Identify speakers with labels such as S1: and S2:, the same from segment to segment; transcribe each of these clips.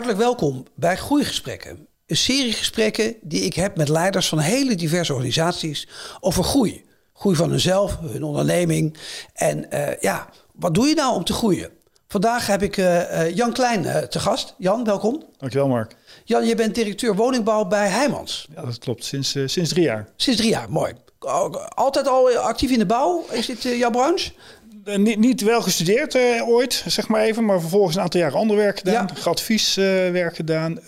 S1: Hartelijk welkom bij Groeigesprekken. Een serie gesprekken die ik heb met leiders van hele diverse organisaties over groei. Groei van hunzelf, hun onderneming. En uh, ja, wat doe je nou om te groeien? Vandaag heb ik uh, Jan Klein uh, te gast. Jan, welkom.
S2: Dankjewel, Mark.
S1: Jan, je bent directeur woningbouw bij Heijmans.
S2: Ja, dat klopt. Sinds, sinds drie jaar.
S1: Sinds drie jaar, mooi. Altijd al actief in de bouw? Is dit jouw branche?
S2: Uh, niet, niet wel gestudeerd uh, ooit, zeg maar even, maar vervolgens een aantal jaren ander werk gedaan. Ja. Advieswerk uh, gedaan,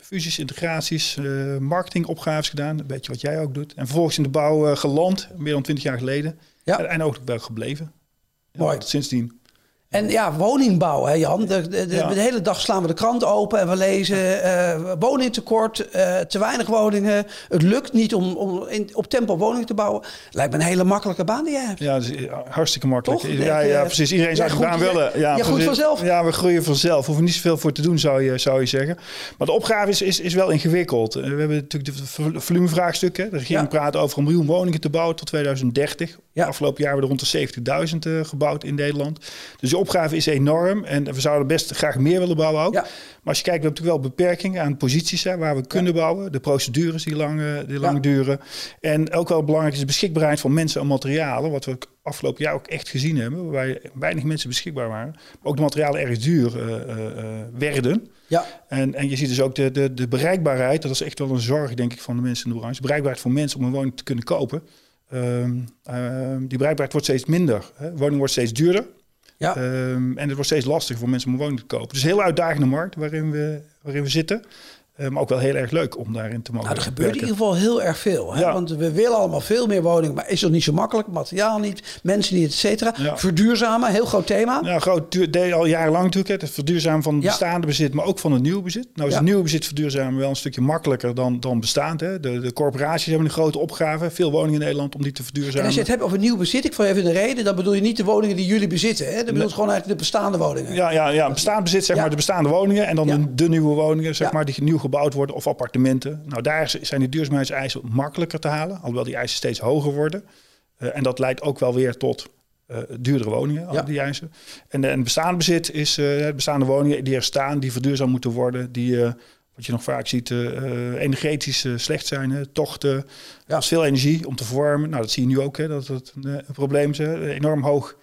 S2: fusies, integraties, marketingopgaves gedaan. Een beetje wat jij ook doet. En vervolgens in de bouw geland, meer dan twintig jaar geleden. Ja. En, en ook wel gebleven.
S1: Mooi.
S2: Ja, sindsdien.
S1: En ja, woningbouw, hè Jan. De, de, de, ja. de, hele dag slaan we de krant open en we lezen uh, woningtekort, uh, te weinig woningen. Het lukt niet om, om in, op tempo woningen te bouwen. Lijkt me een hele makkelijke baan die je hebt.
S2: Ja, is hartstikke makkelijk. Toch? Ja, ja, precies. Iedereen zou de baan willen. Ja,
S1: ja goed vanzelf.
S2: Ja, we groeien vanzelf. Hoeven niet zoveel voor te doen, zou je, zou je zeggen. Maar de opgave is, is, is wel ingewikkeld. We hebben natuurlijk de volumevraagstukken. De regering praat over een miljoen woningen te bouwen tot 2030. Ja. Afgelopen jaar hebben we rond de 70.000 uh, gebouwd in Nederland. Dus de opgave is enorm en we zouden best graag meer willen bouwen ook. Ja. Maar als je kijkt, we hebben natuurlijk wel beperkingen aan posities hè, waar we kunnen bouwen. De procedures die lang, die lang duren. En ook wel belangrijk is de beschikbaarheid van mensen en materialen. Wat we afgelopen jaar ook echt gezien hebben. Waarbij weinig mensen beschikbaar waren. Maar ook de materialen erg duur uh, uh, werden. Ja. En, en je ziet dus ook de, de, de bereikbaarheid. Dat is echt wel een zorg, denk ik, van de mensen in de branche. Bereikbaarheid voor mensen om een woning te kunnen kopen. Um, um, die bereikbaarheid wordt steeds minder. Hè. Woning wordt steeds duurder. Ja. Um, en het wordt steeds lastiger voor mensen om een woning te kopen. Dus een heel uitdagende markt waarin we, waarin we zitten. Uh, maar ook wel heel erg leuk om daarin te mogen
S1: nou, Er gebeurt in ieder geval heel erg veel. Hè? Ja. Want we willen allemaal veel meer woningen, maar is dat niet zo makkelijk? Materiaal niet, mensen niet, et cetera. Ja. Verduurzamen, heel groot thema.
S2: Ja, groot deel al jarenlang natuurlijk. Het verduurzamen van het ja. bestaande bezit, maar ook van het nieuwe bezit. Nou is het nieuwe bezit verduurzamen wel een stukje makkelijker dan, dan bestaand. Hè? De, de corporaties hebben een grote opgave. Veel woningen in Nederland om die te verduurzamen.
S1: En als je het hebt over nieuw bezit, ik val even de reden, dan bedoel je niet de woningen die jullie bezitten. Hè? Dan bedoel je gewoon eigenlijk de bestaande woningen.
S2: Ja, ja, ja bestaand bezit, zeg maar de bestaande woningen. En dan de, de, nieuwe woningen, zeg maar, die nieuw gebouwd worden of appartementen. Nou, daar zijn de duurzaamheidseisen makkelijker te halen, alhoewel die eisen steeds hoger worden. Uh, en dat leidt ook wel weer tot uh, duurdere woningen, ja. die eisen. En, en bestaande bezit is uh, bestaande woningen die er staan, die verduurzaamd moeten worden, die, wat je nog vaak ziet, energetisch slecht zijn. Hè, tochten, ja. veel energie om te verwarmen. Nou, dat zie je nu ook, hè, dat het een, een probleem is. Enorm hoog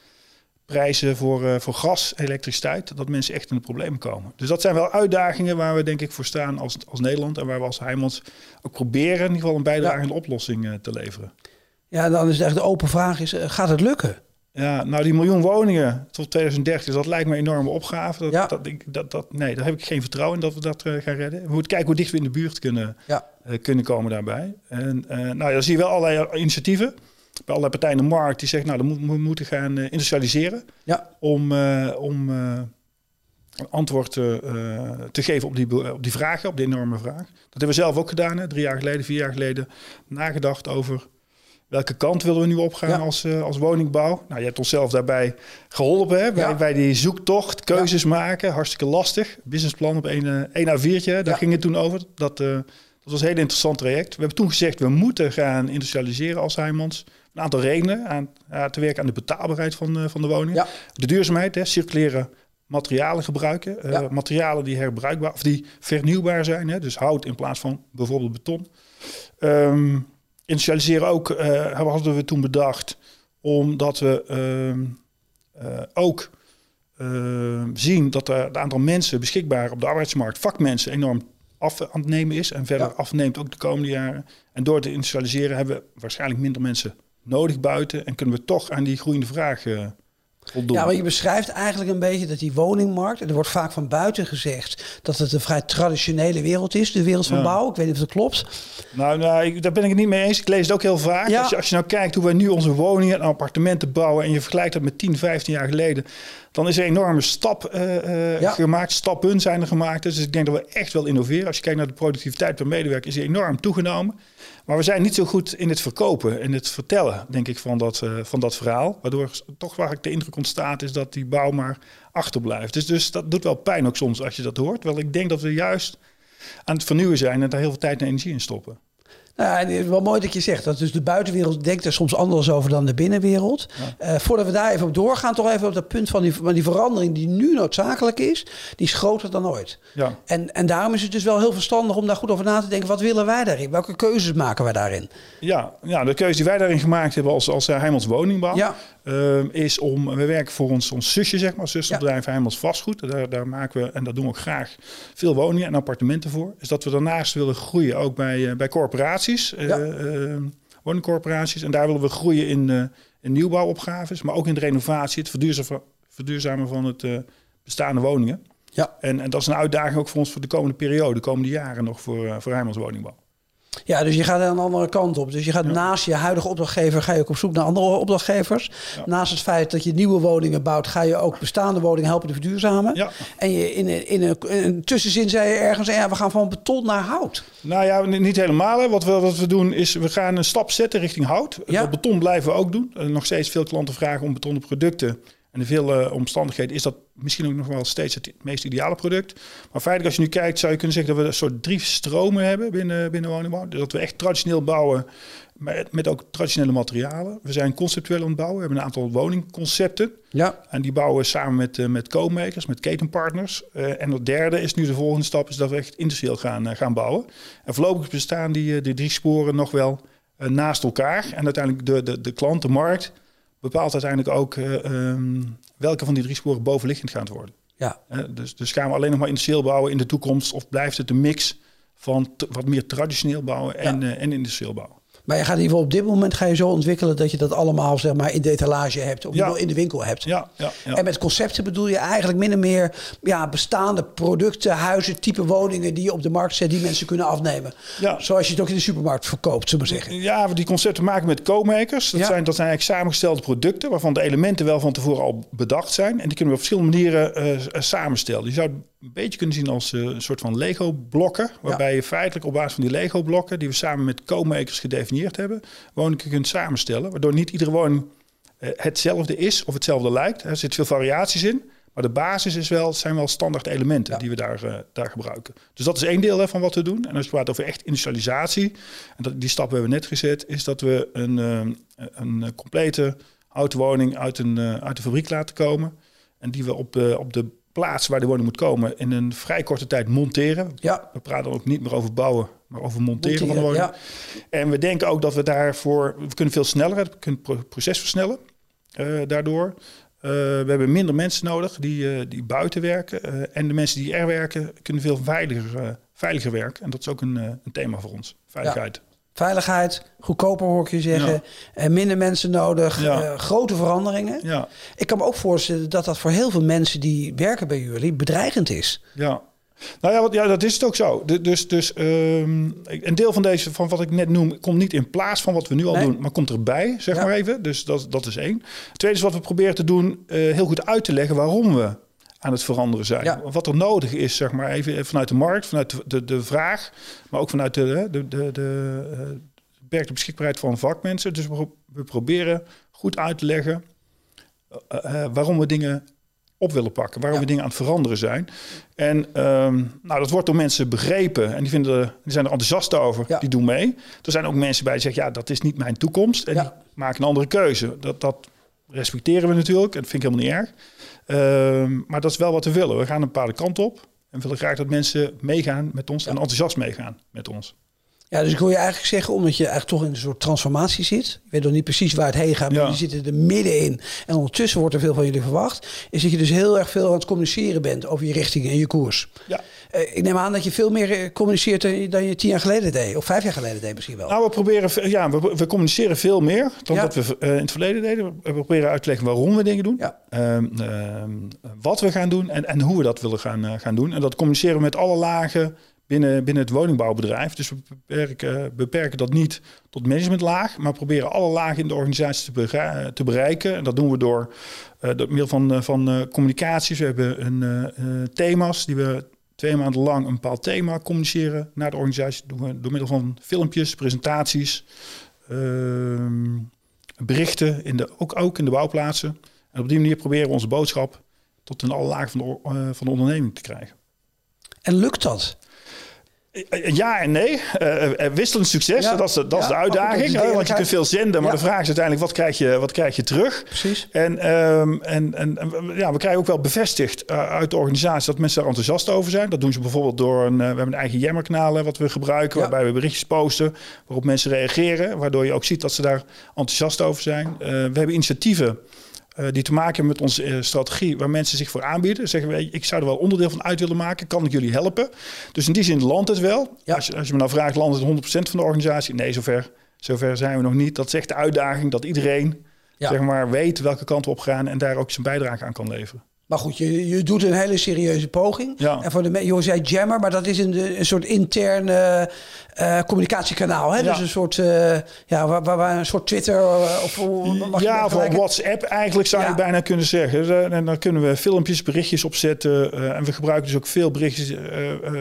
S2: prijzen voor, uh, voor gas, elektriciteit, dat mensen echt in de problemen komen. Dus dat zijn wel uitdagingen waar we denk ik voor staan als, als Nederland en waar we als Heijmans ook proberen in ieder geval een bijdragende ja. oplossing uh, te leveren.
S1: Ja, dan is echt de open vraag is, uh, gaat het lukken?
S2: Ja, nou die miljoen woningen tot 2030, dat lijkt me een enorme opgave. Dat, ja. dat, dat, dat, nee, daar heb ik geen vertrouwen in dat we dat gaan redden. We moeten kijken hoe dicht we in de buurt kunnen, ja. kunnen komen daarbij. En nou, dan zie je wel allerlei initiatieven bij allerlei partijen in de markt die zeggen, nou, dan we moeten gaan uh, industrialiseren ja. om, uh, om uh, een antwoord te geven op die, op die vragen, op die enorme vraag. Dat hebben we zelf ook gedaan, hè, drie jaar geleden, vier jaar geleden, nagedacht over welke kant willen we nu opgaan ja. als, als woningbouw. Nou, je hebt ons zelf daarbij geholpen hè, bij, ja. bij die zoektocht, keuzes maken, hartstikke lastig. Businessplan op een, een A4'tje, daar ging het toen over. Dat, dat was een heel interessant traject. We hebben toen gezegd, we moeten gaan industrialiseren als Heijmans een aantal redenen aan, uh, te werken aan de betaalbaarheid van, uh, van de woningen. Ja. De duurzaamheid, hè, circulaire materialen gebruiken. Uh, ja. Materialen die herbruikbaar of die vernieuwbaar zijn. Hè, dus hout in plaats van bijvoorbeeld beton. Um, industrialiseren ook, hadden we toen bedacht, omdat we um, ook ehm, zien dat er het aantal mensen beschikbaar op de arbeidsmarkt, vakmensen, enorm af aan het nemen is en verder ja. afneemt ook de komende jaren. En door te industrialiseren hebben we waarschijnlijk minder mensen nodig buiten en kunnen we toch aan die groeiende vraag uh, voldoen.
S1: Ja, maar je beschrijft eigenlijk een beetje dat die woningmarkt, en er wordt vaak van buiten gezegd dat het een vrij traditionele wereld is, de wereld van ja. bouw. Ik weet niet of dat klopt.
S2: Nou, nou ik, daar ben ik het niet mee eens. Ik lees het ook heel vaak. Ja. Als, je, als je nou kijkt hoe wij nu onze woningen en appartementen bouwen en je vergelijkt dat met 10, 15 jaar geleden, dan is er een enorme stap uh, uh, ja. gemaakt. Stappen zijn er gemaakt. Dus ik denk dat we echt wel innoveren. Als je kijkt naar de productiviteit per medewerker, is die enorm toegenomen. Maar we zijn niet zo goed in het verkopen, in het vertellen, denk ik, van dat, uh, van dat verhaal. Waardoor toch waar ik de indruk ontstaat is dat die bouw maar achterblijft. Dus, dus dat doet wel pijn ook soms als je dat hoort. Wel, ik denk dat we juist aan het vernieuwen zijn en daar heel veel tijd en energie in stoppen.
S1: Nou, en het is wel mooi dat je zegt dat dus de buitenwereld denkt er soms anders over dan de binnenwereld. Eh, voordat we daar even op doorgaan, toch even op dat punt van die, van die verandering die nu noodzakelijk is, die is groter dan ooit. Ja. En, en daarom is het dus wel heel verstandig om daar goed over na te denken. Wat willen wij daarin? Welke keuzes maken wij daarin?
S2: Ja, ja de keuze die wij daarin gemaakt hebben als, als Heimels Woningbouw, ja. Ehm, is om, we werken voor ons, ons zusje, zeg maar, zusterbedrijf Heimels Vastgoed. Daar, daar maken we, en dat doen we ook graag, veel woningen en appartementen voor. Is dat we daarnaast willen groeien, ook bij, uh, bij corporaties, uh, woningcorporaties. En daar willen we groeien in, in nieuwbouwopgaves, maar ook in de renovatie, het verduurzamen, verduurzamen van het bestaande woningen. Ja. En, en dat is een uitdaging ook voor ons voor de komende periode, de komende jaren nog voor, voor Heimels Woningbouw.
S1: Ja, dus je gaat aan de andere kant op. Dus je gaat naast je huidige opdrachtgever ga je ook op zoek naar andere opdrachtgevers. Naast het feit dat je nieuwe woningen bouwt, ga je ook bestaande woningen helpen te verduurzamen. Ja. En je in, in, een, in een tussenzin zei je ergens, ja, we gaan van beton naar hout.
S2: Nou ja, niet helemaal. Wat we, wat we doen is, we gaan een stap zetten richting hout. Ja. beton blijven we ook doen. nog steeds veel klanten vragen om betonnen producten. En in veel uh, omstandigheden is dat misschien ook nog wel steeds het meest ideale product. Maar feitelijk, als je nu kijkt, zou je kunnen zeggen dat we een soort drie stromen hebben binnen, binnen woningbouw. Dus dat we echt traditioneel bouwen, met, met ook traditionele materialen. We zijn conceptueel aan het bouwen. We hebben een aantal woningconcepten. Ja. En die bouwen we samen met, uh, met co-makers, met ketenpartners. Uh, en het derde is nu de volgende stap, is dat we echt industrieel gaan, gaan bouwen. En voorlopig bestaan die, die drie sporen nog wel naast elkaar. En uiteindelijk de, de, de klant, de markt bepaalt uiteindelijk ook uh, um, welke van die drie sporen bovenliggend gaan worden. Ja. Dus, dus gaan we alleen nog maar industrieel bouwen in de toekomst of blijft het een mix van wat meer traditioneel bouwen en, ja. uh, en industrieel bouwen?
S1: Maar je gaat in ieder geval op dit moment ga je zo ontwikkelen dat je dat allemaal zeg maar in detalage hebt of ja. in de winkel hebt. Ja, ja, ja, En met concepten bedoel je eigenlijk min of meer ja, bestaande producten, huizen, type woningen die je op de markt zet die mensen kunnen afnemen. Ja. Zoals je het ook in de supermarkt verkoopt, zullen we zeggen.
S2: Ja, we die concepten maken met co-makers. Dat, zijn, dat zijn eigenlijk samengestelde producten waarvan de elementen wel van tevoren al bedacht zijn. En die kunnen we op verschillende manieren uh, samenstellen. Je zou een beetje kunnen zien als uh, een soort van Lego-blokken. Waarbij je feitelijk op basis van die Lego-blokken, die we samen met co-makers gedefinieerd hebben, woningen kunt samenstellen. Waardoor niet iedere woning uh, hetzelfde is of hetzelfde lijkt. Er zitten veel variaties in. Maar de basis is wel, zijn wel standaard elementen die we daar, uh, daar gebruiken. Dus dat is één deel hè, van wat we doen. En als je praat over echt industrialisatie, en dat, die stap hebben we net gezet, is dat we een, een complete houten woning uit, een, uit de fabriek laten komen. En die we op, op de plaats waar de woning moet komen in een vrij korte tijd monteren. Ja. We praten ook niet meer over bouwen, maar over monteren, van de woning. Ja. En we denken ook dat we daarvoor, we kunnen veel sneller, we kunnen het proces versnellen uh, daardoor. Uh, we hebben minder mensen nodig die, uh, die buiten werken. en de mensen die er werken kunnen veel veiliger, veiliger werken. En dat is ook een, een thema voor ons, veiligheid. Ja.
S1: Veiligheid, goedkoper hoor ik je zeggen. En minder mensen nodig. Uh, grote veranderingen. Ja. Ik kan me ook voorstellen dat dat voor heel veel mensen die werken bij jullie bedreigend is.
S2: Ja. Nou ja, wat, ja, dat is het ook zo. dus dus um, een deel van deze, van wat ik net noem, komt niet in plaats van wat we nu al doen, maar komt erbij, zeg maar even. Dus dat, dat is één. Het tweede is wat we proberen te doen, uh, heel goed uit te leggen waarom we aan het veranderen zijn. Wat er nodig is, zeg maar, even vanuit de markt, vanuit de, de, vraag, maar ook vanuit de, de, de, de, beperkte beschikbaarheid van vakmensen. Dus we, we proberen goed uit te leggen uh, uh, waarom we dingen op willen pakken, waarom we dingen aan het veranderen zijn. En um, nou, dat wordt door mensen begrepen en die, vinden, die zijn er enthousiast over, ja. die doen mee. Er zijn ook mensen bij die zeggen, ja, dat is niet mijn toekomst en die maken een andere keuze. Dat, dat respecteren we natuurlijk en dat vind ik helemaal niet erg. Uh, maar dat is wel wat we willen. We gaan een bepaalde kant op. En we willen graag dat mensen meegaan met ons en enthousiast meegaan met ons.
S1: Ja, dus ik wil je eigenlijk zeggen, omdat je eigenlijk toch in een soort transformatie zit. Ik weet nog niet precies waar het heen gaat, maar ja. je zit er middenin. En ondertussen wordt er veel van jullie verwacht. Is dat je dus heel erg veel aan het communiceren bent over je richting en je koers. Ja. Uh, ik neem aan dat je veel meer eh, communiceert dan je tien jaar geleden deed. Of vijf jaar geleden deed misschien wel.
S2: Nou, we proberen, ja, we, we communiceren veel meer dan ja. dat we uh, in het verleden deden. We proberen uit te leggen waarom we dingen doen. Ja. Uh, wat we gaan doen en, en hoe we dat willen gaan, gaan doen. En dat communiceren we met alle lagen binnen, binnen het woningbouwbedrijf. Dus we beperken, beperken dat niet tot managementlaag, maar proberen alle lagen in de organisatie te, bereiken. En dat doen we door, uh, door middel van, uh, van uh, communicaties. We hebben een, thema's die we twee maanden lang een bepaald thema communiceren naar de organisatie. Doen we door middel van filmpjes, presentaties, ehm, berichten, in de, ook, ook in de bouwplaatsen. En op die manier proberen we onze boodschap tot in alle lagen van de, van de onderneming te krijgen.
S1: En lukt dat?
S2: Ja en nee. Uh, wisselend succes, dat is de, dat is de uitdaging. want je kunt veel zenden, maar de vraag is uiteindelijk wat krijg je, wat krijg je terug?
S1: Precies.
S2: En, ehm, en, en ja, we krijgen ook wel bevestigd uit de organisatie dat mensen daar enthousiast over zijn. Dat doen ze bijvoorbeeld door een, we hebben een eigen jammerkanaal wat we gebruiken, waarbij we berichtjes posten waarop mensen reageren, waardoor je ook ziet dat ze daar enthousiast over zijn. we hebben initiatieven uh, die te maken hebben met onze uh, strategie, waar mensen zich voor aanbieden. Zeggen we, ik zou er wel onderdeel van uit willen maken, kan ik jullie helpen? Dus in die zin landt het wel. Ja. Als, je, als je me nou vraagt, landt het 100% van de organisatie? Nee, zover, zover zijn we nog niet. Dat is echt de uitdaging dat iedereen zeg maar, weet welke kant we op gaan en daar ook zijn bijdrage aan kan leveren.
S1: Maar goed, je, je doet een hele serieuze poging. Ja. En voor de je zei jammer, maar dat is een, een soort interne uh, communicatiekanaal. Hè? Ja. Dus een soort, uh, ja, waar, waar, een soort Twitter uh, of
S2: mag Ja, of WhatsApp eigenlijk zou je bijna kunnen zeggen. En dan kunnen we filmpjes, berichtjes opzetten. en we gebruiken dus ook veel berichtjes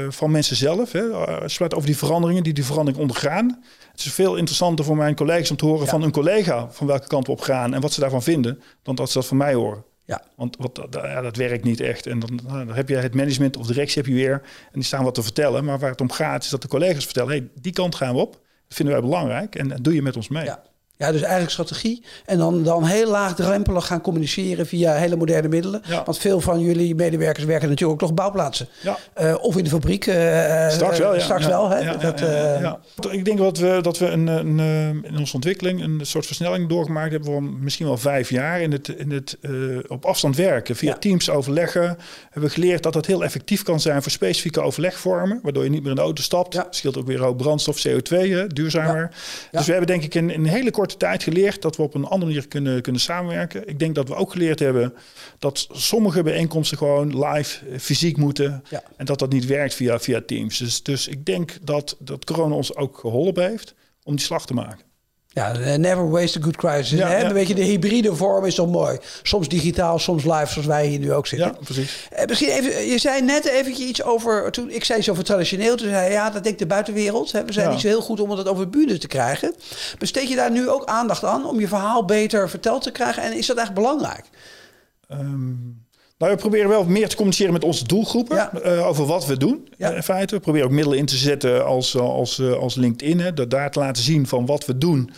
S2: van mensen zelf. Hè? Sluit over die veranderingen, die die verandering ondergaan. Het is veel interessanter voor mijn collega's om te horen van een collega van welke kant we op gaan en wat ze daarvan vinden, dan dat ze dat van mij horen. Ja. Want wat, ja, dat werkt niet echt. En dan, nou, dan heb je het management of directie heb je weer. En die staan wat te vertellen. Maar waar het om gaat is dat de collega's vertellen... hey, die kant gaan we op. Dat vinden wij belangrijk. En, doe je met ons mee.
S1: Ja. Ja, dus eigenlijk strategie. En dan, dan heel laagdrempelig gaan communiceren via hele moderne middelen. Want veel van jullie medewerkers werken natuurlijk ook nog bouwplaatsen. Ja. Uh, of in de fabriek. Uh,
S2: straks wel, ja.
S1: Straks wel, hè? Dat,
S2: uh... Ik denk dat we, dat we een, een, in onze ontwikkeling een soort versnelling doorgemaakt hebben van misschien wel vijf jaar. In het, in het op afstand werken, via teams overleggen. Hebben we geleerd dat dat heel effectief kan zijn voor specifieke overlegvormen. Waardoor je niet meer in de auto stapt. Scheelt ook weer ook brandstof, CO2, hè, duurzamer. Dus we hebben denk ik in, in een hele korte korte tijd geleerd dat we op een andere manier kunnen, kunnen samenwerken. Ik denk dat we ook geleerd hebben dat sommige bijeenkomsten gewoon live eh, fysiek moeten. En dat dat niet werkt via, via Teams. Dus, dus ik denk dat, dat corona ons ook geholpen heeft om die slag te maken.
S1: Ja, eh, never waste a good crisis. Ja, hè? Een beetje de hybride vorm is toch mooi. Soms digitaal, soms live, zoals wij hier nu ook zitten.
S2: Ja, precies.
S1: Eh, misschien even, je zei net eventjes iets over, toen ik zei iets over traditioneel, toen zei je, ja, dat denkt de buitenwereld. Hè? We zijn niet zo heel goed om het over bühne te krijgen. Besteed je daar nu ook aandacht aan om je verhaal beter verteld te krijgen? En is dat echt belangrijk?
S2: Um nou, we proberen wel meer te communiceren met onze doelgroepen eh, over wat we doen. Ja. in feite, we proberen ook middelen in te zetten als, als, eh, als LinkedIn. Hè, dat daar te laten zien van wat we doen.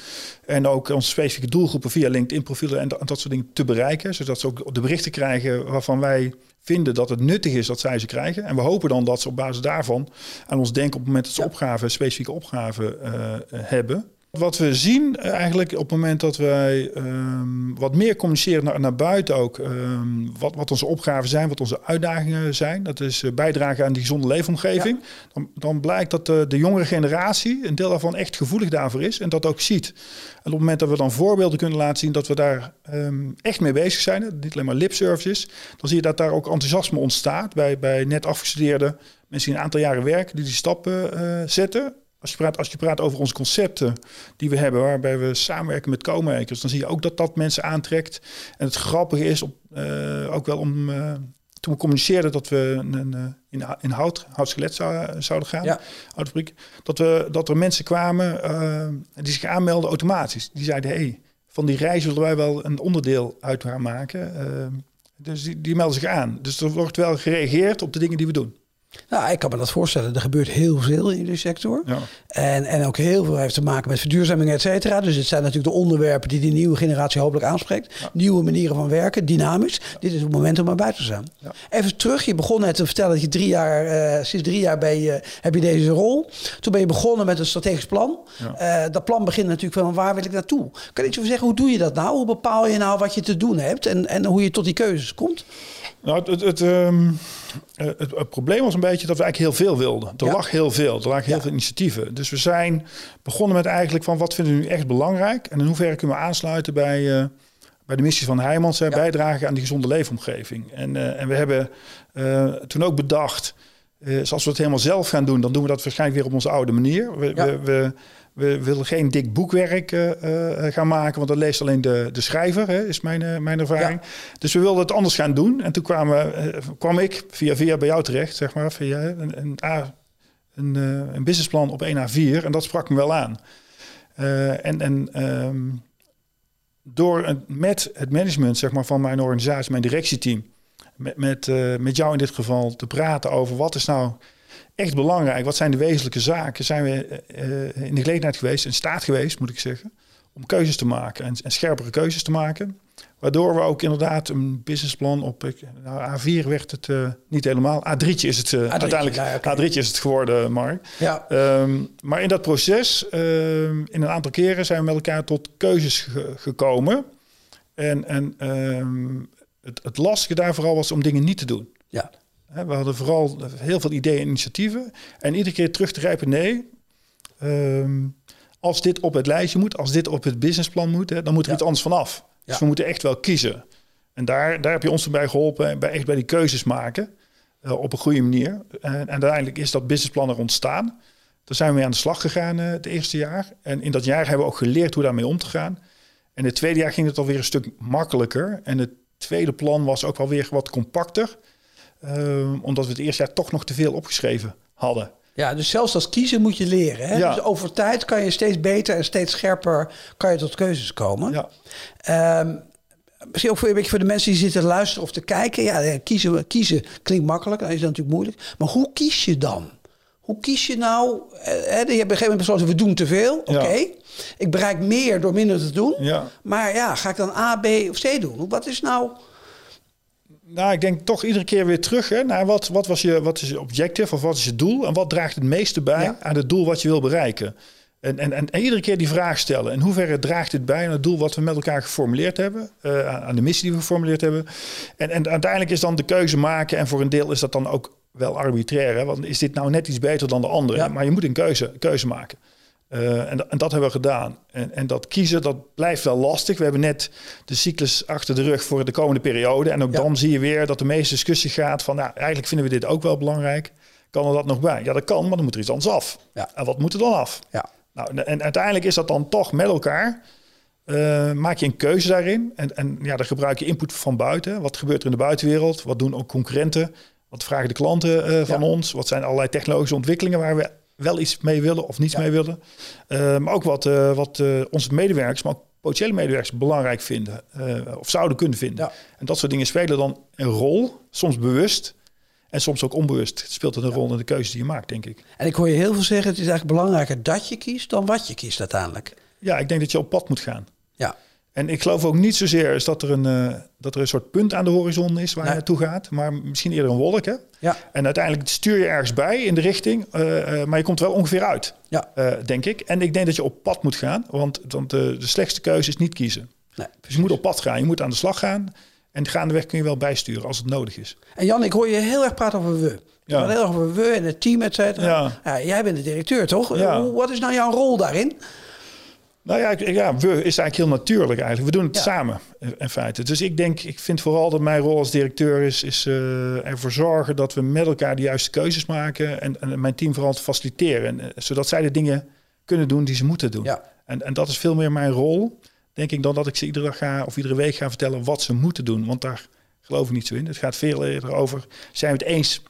S2: En ook onze specifieke doelgroepen via LinkedIn-profielen en, dat soort dingen te bereiken. Zodat ze ook de berichten krijgen waarvan wij vinden dat het nuttig is dat zij ze krijgen. En we hopen dan dat ze op basis daarvan aan ons denken op het moment dat ze opgaven, specifieke opgaven uh, hebben. Wat we zien eh, eigenlijk op het moment dat wij um, wat meer communiceren naar, naar buiten ook, um, wat, wat onze opgaven zijn, wat onze uitdagingen zijn, dat is uh, bijdragen aan die gezonde leefomgeving, dan, dan, blijkt dat de, de, jongere generatie, een deel daarvan echt gevoelig daarvoor is en dat ook ziet. En op het moment dat we dan voorbeelden kunnen laten zien dat we daar um, echt mee bezig zijn, niet alleen maar lip services, dan zie je dat daar ook enthousiasme ontstaat bij, bij net afgestudeerde mensen die een aantal jaren werken, die die stappen uh, zetten. Als je, praat, als je praat over onze concepten die we hebben, waarbij we samenwerken met co-makers, dan zie je ook dat dat mensen aantrekt. En het grappige is op, uh, ook wel om. Uh, toen we communiceerden dat we een, uh, in, in hout, houtskelet zou, zouden gaan, ja. houtfabriek, dat, we, dat er mensen kwamen die zich aanmelden automatisch. Die zeiden: hey, van die reis willen wij wel een onderdeel uit gaan maken. dus die, die melden zich aan. Dus er wordt wel gereageerd op de dingen die we doen.
S1: Nou, ik kan me dat voorstellen. Er gebeurt heel veel in die sector. Ja. En, en ook heel veel heeft te maken met verduurzaming, et cetera. Dus het zijn natuurlijk de onderwerpen die die nieuwe generatie hopelijk aanspreekt. Nieuwe manieren van werken, dynamisch. Dit is het moment om erbij te staan. Even terug, je begon net te vertellen dat je drie jaar, uh, sinds drie jaar ben je, heb je deze rol. Toen ben je begonnen met een strategisch plan. Uh, dat plan begint natuurlijk van waar wil ik naartoe? Kan je iets over zeggen, hoe doe je dat nou? Hoe bepaal je nou wat je te doen hebt en, en hoe je tot die keuzes komt?
S2: Nou, het, het, ehm, het, het, probleem was een beetje dat we eigenlijk heel veel wilden. Er lag heel veel, er lagen heel veel initiatieven. Dus we zijn begonnen met eigenlijk van wat vinden we nu echt belangrijk en in hoeverre kunnen we aansluiten bij, uh, bij de missie van Heijmans, ja. bijdragen aan die gezonde leefomgeving. En, uh, en we hebben uh, toen ook bedacht, als we het helemaal zelf gaan doen, dan doen we dat waarschijnlijk weer op onze oude manier. We, we, we we willen geen dik boekwerk uh, gaan maken, want dat leest alleen de, de schrijver, hè, is mijn, uh, mijn ervaring. Dus we wilden het anders gaan doen. En toen kwamen, kwam ik via via bij jou terecht, zeg maar, via een, een, een, een businessplan op 1 A4. En dat sprak me wel aan. en en um, door met het management zeg maar, van mijn organisatie, mijn directieteam, met, met, met jou in dit geval te praten over wat is nou echt belangrijk. Wat zijn de wezenlijke zaken? Zijn we in de gelegenheid geweest, in staat geweest, moet ik zeggen, om keuzes te maken en, en scherpere keuzes te maken. Waardoor we ook inderdaad een businessplan op nou, A4 werd het uh, niet helemaal. A3'tje is het uh, A3'tje, uiteindelijk. Ja, okay. A3'tje is het geworden, Mark. Ja. Um, maar in dat proces, um, in een aantal keren zijn we met elkaar tot keuzes ge gekomen. En, en um, het, het lastige daar vooral was om dingen niet te doen. Ja. We hadden vooral heel veel ideeën en initiatieven. En iedere keer terug te grijpen, nee. als dit op het lijstje moet, als dit op het businessplan moet, hè, dan moet er iets anders vanaf. Dus we moeten echt wel kiezen. En daar, daar heb je ons bij geholpen, bij, echt bij die keuzes maken. Uh, op een goede manier. En, en, uiteindelijk is dat businessplan er ontstaan. Daar zijn we mee aan de slag gegaan uh, het eerste jaar. En in dat jaar hebben we ook geleerd hoe daarmee om te gaan. En het tweede jaar ging het alweer een stuk makkelijker. En het tweede plan was ook wel weer wat compacter. Uh, omdat we het eerste jaar toch nog te veel opgeschreven hadden.
S1: Ja, dus zelfs als kiezen moet je leren. Hè? Ja. Dus over tijd kan je steeds beter en steeds scherper kan je tot keuzes komen. Ja. Um, misschien ook voor, een beetje voor de mensen die zitten te luisteren of te kijken. Ja, kiezen, kiezen klinkt makkelijk, dat is natuurlijk moeilijk. Maar hoe kies je dan? Hoe kies je nou? Hè, je hebt op een gegeven moment besloten, we doen te veel. Oké, ik bereik meer door minder te doen. Ja. Maar ja, ga ik dan A, B of C doen? Wat is nou...
S2: Nou, ik denk toch iedere keer weer terug hè, naar wat, wat, was je, wat is je objective of wat is je doel en wat draagt het meeste bij aan het doel wat je wil bereiken. En, en, en, iedere keer die vraag stellen. In hoeverre draagt dit bij aan het doel wat we met elkaar geformuleerd hebben, uh, aan de missie die we geformuleerd hebben. En, en uiteindelijk is dan de keuze maken en voor een deel is dat dan ook wel arbitrair. Hè? Want is dit nou net iets beter dan de andere? Maar je moet een keuze, keuze maken. Uh, en, en, dat hebben we gedaan. En, en, dat kiezen, dat blijft wel lastig. We hebben net de cyclus achter de rug voor de komende periode. En ook dan zie je weer dat de meeste discussie gaat van... Nou, eigenlijk vinden we dit ook wel belangrijk. Kan er dat nog bij? Ja, dat kan, maar dan moet er iets anders af. Ja. En wat moet er dan af? Ja. Nou, en uiteindelijk is dat dan toch met elkaar... Uh, maak je een keuze daarin. En, en ja, dan gebruik je input van buiten. Wat gebeurt er in de buitenwereld? Wat doen ook concurrenten? Wat vragen de klanten uh, van ons? Wat zijn allerlei technologische ontwikkelingen waar we wel iets mee willen of niets mee willen. Uh, maar ook wat, uh, wat uh, onze medewerkers, maar ook potentiële medewerkers belangrijk vinden of zouden kunnen vinden. En dat soort dingen spelen dan een rol, soms bewust en soms ook onbewust. Het speelt een rol in de keuze die je maakt, denk ik.
S1: En ik hoor je heel veel zeggen, het is eigenlijk belangrijker dat je kiest dan wat je kiest uiteindelijk.
S2: Ja, ik denk dat je op pad moet gaan. Ja. En ik geloof ook niet zozeer is dat er een, uh, dat er een soort punt aan de horizon is waar nee. je naartoe gaat, maar misschien eerder een wolk. Hè? Ja. En uiteindelijk stuur je ergens bij in de richting, uh, uh, maar je komt er wel ongeveer uit, ja. denk ik. En ik denk dat je op pad moet gaan, want, want de slechtste keuze is niet kiezen. Nee, dus je moet op pad gaan, je moet aan de slag gaan. En gaandeweg kun je wel bijsturen als het nodig is.
S1: En Jan, ik hoor je heel erg praten over we. Ja. Heel erg over we en het team, et cetera. Ja. ja. jij bent de directeur, toch? Ja. Wat is nou jouw rol daarin?
S2: Nou ja, ja, we is eigenlijk heel natuurlijk eigenlijk. We doen het samen in feite. Dus ik denk, ik vind vooral dat mijn rol als directeur is, is uh, ervoor zorgen dat we met elkaar de juiste keuzes maken en, en mijn team vooral te faciliteren. En, uh, zodat zij de dingen kunnen doen die ze moeten doen. Ja. En, en dat is veel meer mijn rol, denk ik, dan dat ik ze iedere dag ga of iedere week ga vertellen wat ze moeten doen. Want daar geloof ik niet zo in. Het gaat veel eerder over, zijn we het eens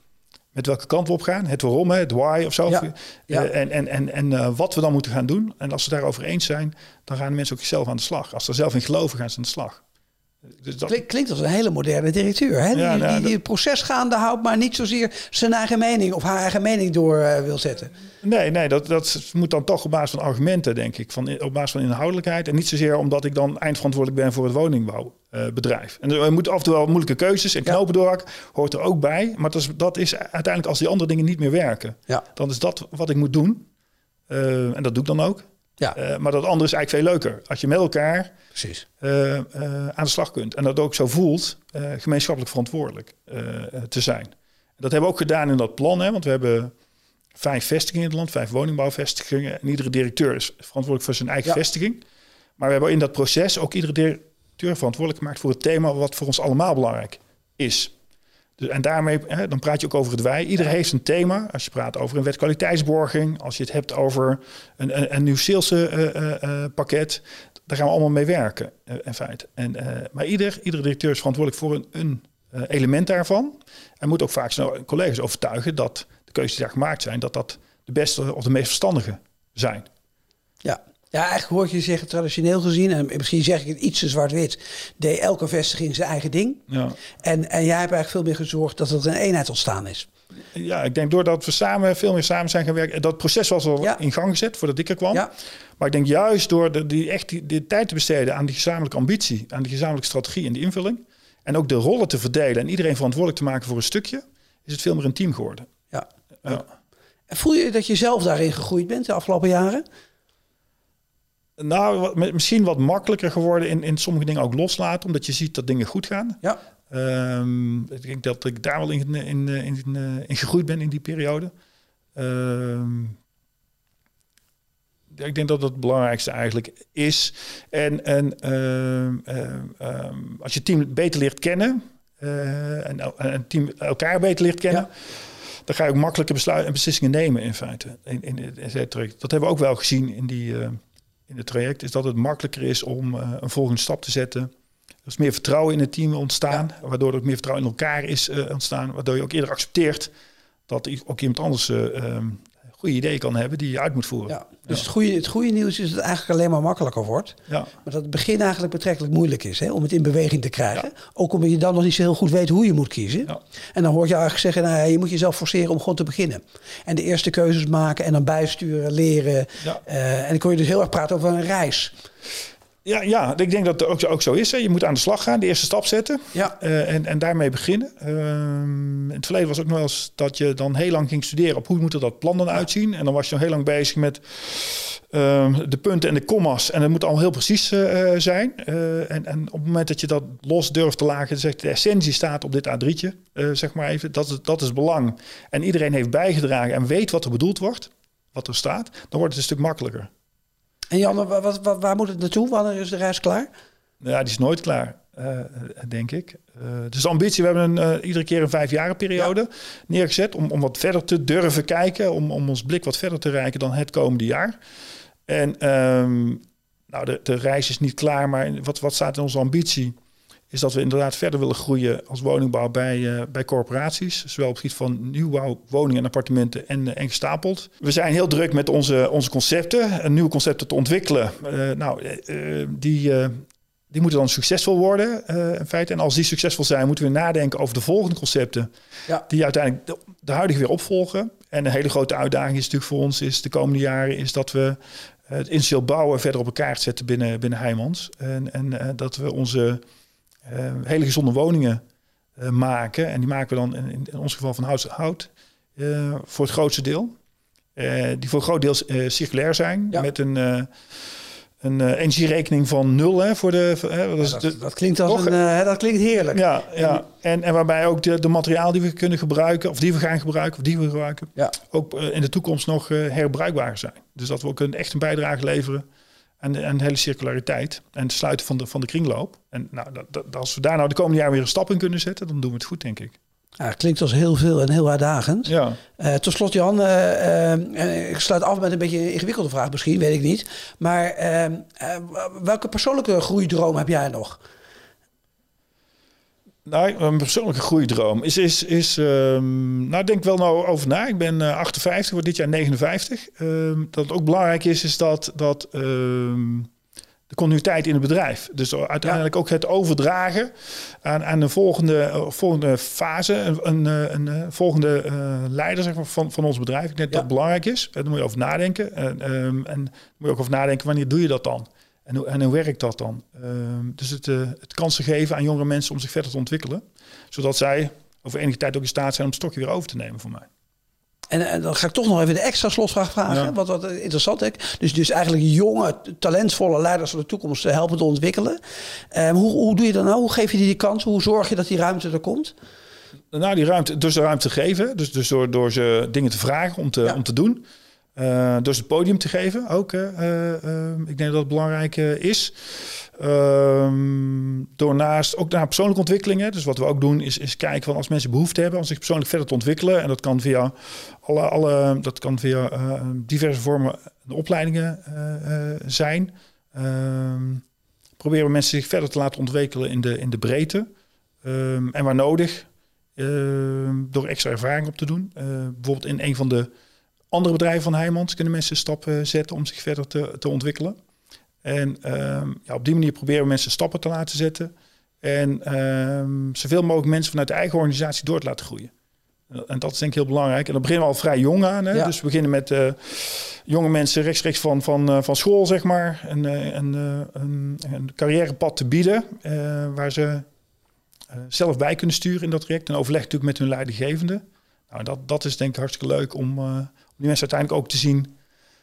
S2: met welke kant we op gaan. Het waarom, het why of zo. Ja, uh, en en, en, en uh, wat we dan moeten gaan doen. En als we daarover eens zijn, dan gaan de mensen ook zelf aan de slag. Als ze er zelf in geloven, gaan ze aan de slag.
S1: Dus dat... Klinkt als een hele moderne directeur. Hè? Ja, die, nou, die, het proces gaande houdt, maar niet zozeer zijn eigen mening of haar eigen mening door uh, wil zetten.
S2: Nee, nee dat, dat moet dan toch op basis van argumenten, denk ik. Van, op basis van inhoudelijkheid. En niet zozeer omdat ik dan eindverantwoordelijk ben voor het woningbouwbedrijf. Uh, en er moeten af en toe wel moeilijke keuzes en knopen door. Hoort er ook bij. Maar dat is, dat is uiteindelijk als die andere dingen niet meer werken. Ja. Dan is dat wat ik moet doen. Uh, en dat doe ik dan ook. Ja. Uh, maar dat andere is eigenlijk veel leuker. Als je met elkaar Precies. Aan de slag kunt. En dat ook zo voelt, gemeenschappelijk verantwoordelijk te zijn. Dat hebben we ook gedaan in dat plan. Hè, want we hebben vijf vestigingen in het land, vijf woningbouwvestigingen. En iedere directeur is verantwoordelijk voor zijn eigen vestiging. Maar we hebben in dat proces ook iedere directeur verantwoordelijk gemaakt voor het thema wat voor ons allemaal belangrijk is. Dus, en daarmee, hè, dan praat je ook over het wij. Iedereen heeft een thema. Als je praat over een wet kwaliteitsborging, als je het hebt over een, een, een nieuw salespakket, uh, uh, daar gaan we allemaal mee werken, in feite. En, maar ieder, iedere directeur is verantwoordelijk voor een, een element daarvan. En moet ook vaak zijn collega's overtuigen dat de keuzes die daar gemaakt zijn, dat dat de beste of de meest verstandige zijn.
S1: Ja, Ja, eigenlijk hoor je zeggen, traditioneel gezien, en misschien zeg ik het iets te zwart-wit, deed elke vestiging zijn eigen ding. Ja. En, en jij hebt eigenlijk veel meer gezorgd dat er een eenheid ontstaan is.
S2: Ja, ik denk doordat we samen veel meer samen zijn gaan werken. Dat proces was al in gang gezet voordat ik er kwam. Ja. Maar ik denk juist door de, die, echt die, die, tijd te besteden aan die gezamenlijke ambitie, aan die gezamenlijke strategie en die invulling. En ook de rollen te verdelen en iedereen verantwoordelijk te maken voor een stukje, is het veel meer een team geworden.
S1: Ja. ja. En voel je dat je zelf daarin gegroeid bent de afgelopen jaren?
S2: Nou, misschien wat makkelijker geworden in, in sommige dingen ook loslaten, omdat je ziet dat dingen goed gaan. Ja. Um, ik denk dat ik daar wel in, in, in, in gegroeid ben in die periode. Um, ik denk dat dat het belangrijkste eigenlijk is. En, en uh, als je team beter leert kennen uh, en een team elkaar beter leert kennen, dan ga je ook makkelijker besluiten en beslissingen nemen in feite. In, in, in dat hebben we ook wel gezien in, die, uh, in het traject, is dat het makkelijker is om uh, een volgende stap te zetten. Er is meer vertrouwen in het team ontstaan, waardoor er ook meer vertrouwen in elkaar is ontstaan, waardoor je ook eerder accepteert dat ook iemand anders ehm, goede ideeën kan hebben die je uit moet voeren. Ja,
S1: dus Het, goede, het goede nieuws is dat het eigenlijk alleen maar makkelijker wordt. Ja. Maar dat het begin eigenlijk betrekkelijk moeilijk is hè, om het in beweging te krijgen. Ook omdat je dan nog niet zo heel goed weet hoe je moet kiezen. Ja. En dan hoor je eigenlijk zeggen, nou, je moet jezelf forceren om gewoon te beginnen. En de eerste keuzes maken en dan bijsturen, leren. Uh, en dan kon je dus heel erg praten over een reis.
S2: Ja, ja, ik denk dat het ook, ook zo is. Hè. Je moet aan de slag gaan, de eerste stap zetten ja. Uh, en, en daarmee beginnen. Uh, in het verleden was ook nog wel eens dat je dan heel lang ging studeren op hoe moet er dat plan dan uitzien. En dan was je nog heel lang bezig met uh, de punten en de commas. En het moet allemaal heel precies uh, zijn. en, en op het moment dat je dat los durft te lagen, zegt de essentie staat op dit A3'tje, zeg maar even, dat is, dat is belang. En iedereen heeft bijgedragen en weet wat er bedoeld wordt, wat er staat, dan wordt het een stuk makkelijker.
S1: En Jan, wat, wat, waar moet het naartoe? Wanneer is de reis klaar?
S2: Ja, die is nooit klaar, uh, denk ik. Uh, dus de ambitie, we hebben een, uh, iedere keer een vijfjarenperiode ja. neergezet... Om, om wat verder te durven kijken, om, om ons blik wat verder te reiken dan het komende jaar. En um, nou, de, de reis is niet klaar, maar wat, wat staat in onze ambitie is dat we inderdaad verder willen groeien als woningbouw bij, uh, bij corporaties. Zowel op het gebied van nieuwbouw, woningen en appartementen en, uh, en gestapeld. We zijn heel druk met onze, onze concepten, een nieuwe concepten te ontwikkelen. Uh, nou, die, die moeten dan succesvol worden in feite. En als die succesvol zijn, moeten we nadenken over de volgende concepten. Ja. Die uiteindelijk de, de, huidige weer opvolgen. En een hele grote uitdaging is natuurlijk voor ons is de komende jaren is dat we het initieel bouwen verder op elkaar zetten binnen, binnen Heijmans. En, en dat we onze uh, hele gezonde woningen uh, maken. En die maken we dan in, in ons geval van hout, hout uh, voor het grootste deel. die voor een groot deel circulair zijn. Ja. Met een, een energierekening van nul. Hè, voor de,
S1: dat, dat, dat, klinkt als een, dat klinkt heerlijk.
S2: Ja, ja. En, en waarbij ook de, de materiaal die we kunnen gebruiken, of die we gaan gebruiken, of die we gebruiken, ja. ook in de toekomst nog herbruikbaar zijn. Dus dat we ook een, echt een bijdrage leveren en de, en de hele circulariteit en het sluiten van de, van de kringloop. En nou, dat, dat, als we daar nou de komende jaar weer een stap in kunnen zetten, dan doen we het goed, denk ik.
S1: Ja, klinkt als heel veel en heel uitdagend. Ja. Uh, tot slot, Jan, uh, uh, ik sluit af met een beetje een ingewikkelde vraag misschien, weet ik niet. Maar welke persoonlijke groeidroom heb jij nog?
S2: Nou, een persoonlijke groeidroom is, is, is um, nou, denk wel nou over na. Ik ben uh, 58, word dit jaar 59. Um, dat het ook belangrijk is, is dat, dat um, de continuïteit in het bedrijf. Dus uiteindelijk ja. ook het overdragen aan, aan een volgende, uh, volgende fase, een, een, een, een volgende uh, leider zeg maar, van, van ons bedrijf. Ik denk dat dat belangrijk is. Daar moet je over nadenken. En, en moet je ook over nadenken, wanneer doe je dat dan? En hoe, en hoe werkt dat dan? Uh, dus het, uh, het kansen geven aan jongere mensen om zich verder te ontwikkelen. Zodat zij over enige tijd ook in staat zijn om het stokje weer over te nemen voor mij.
S1: En, en, dan ga ik toch nog even de extra slotvraag vragen. Ja. Wat, wat interessant is. Dus, dus eigenlijk jonge, talentvolle leiders van de toekomst helpen te ontwikkelen. Um, hoe, hoe doe je dat nou? Hoe geef je die die kans? Hoe zorg je dat die ruimte er komt?
S2: Nou, die ruimte, dus de ruimte geven. Dus, dus door, door ze dingen te vragen om te, ja. om te doen. Uh, dus het podium te geven ook. Uh, uh, ik denk dat dat belangrijk is. Ehm, door naast ook naar persoonlijke ontwikkelingen. Dus wat we ook doen is, is kijken van als mensen behoefte hebben om zich persoonlijk verder te ontwikkelen. En dat kan via alle, alle dat kan via diverse vormen opleidingen zijn. Ehm, proberen mensen zich verder te laten ontwikkelen in de, in de breedte. Um, en waar nodig, door extra ervaring op te doen. bijvoorbeeld in een van de andere bedrijven van Heijmans kunnen mensen stappen zetten om zich verder te, te ontwikkelen. En ehm, ja, op die manier proberen we mensen stappen te laten zetten. En ehm, zoveel mogelijk mensen vanuit de eigen organisatie door te laten groeien. En dat is denk ik heel belangrijk. En dan beginnen we al vrij jong aan. Hè? Dus we beginnen met uh, jonge mensen rechtstreeks van, van, uh, van school, zeg maar. En, uh, een, een, een, carrièrepad te bieden. waar ze zelf bij kunnen sturen in dat traject. En overleg natuurlijk met hun leidinggevende. Nou, dat, dat is denk ik hartstikke leuk om die mensen uiteindelijk ook te zien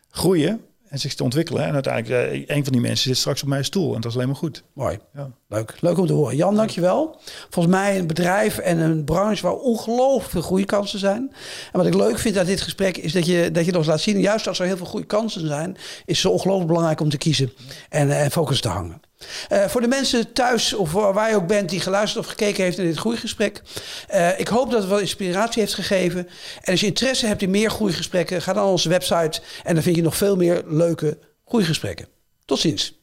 S2: groeien en zich te ontwikkelen. En uiteindelijk, uh, een van die mensen zit straks op mijn stoel. En dat is alleen maar goed.
S1: Mooi. Ja. Leuk. Leuk om te horen. Jan, dankjewel. Volgens mij een bedrijf en een branche waar ongelooflijk veel goede kansen zijn. En wat ik leuk vind aan dit gesprek is dat je, dat je nog laat zien... juist als er heel veel goede kansen zijn... is het ongelooflijk belangrijk om te kiezen en, en focus te hangen. Uh, voor de mensen thuis of waar je ook bent die geluisterd of gekeken heeft naar dit groeigesprek. Uh, ik hoop dat het wel inspiratie heeft gegeven. En als je interesse hebt in meer groeigesprekken, ga dan naar onze website en dan vind je nog veel meer leuke groeigesprekken. Tot ziens.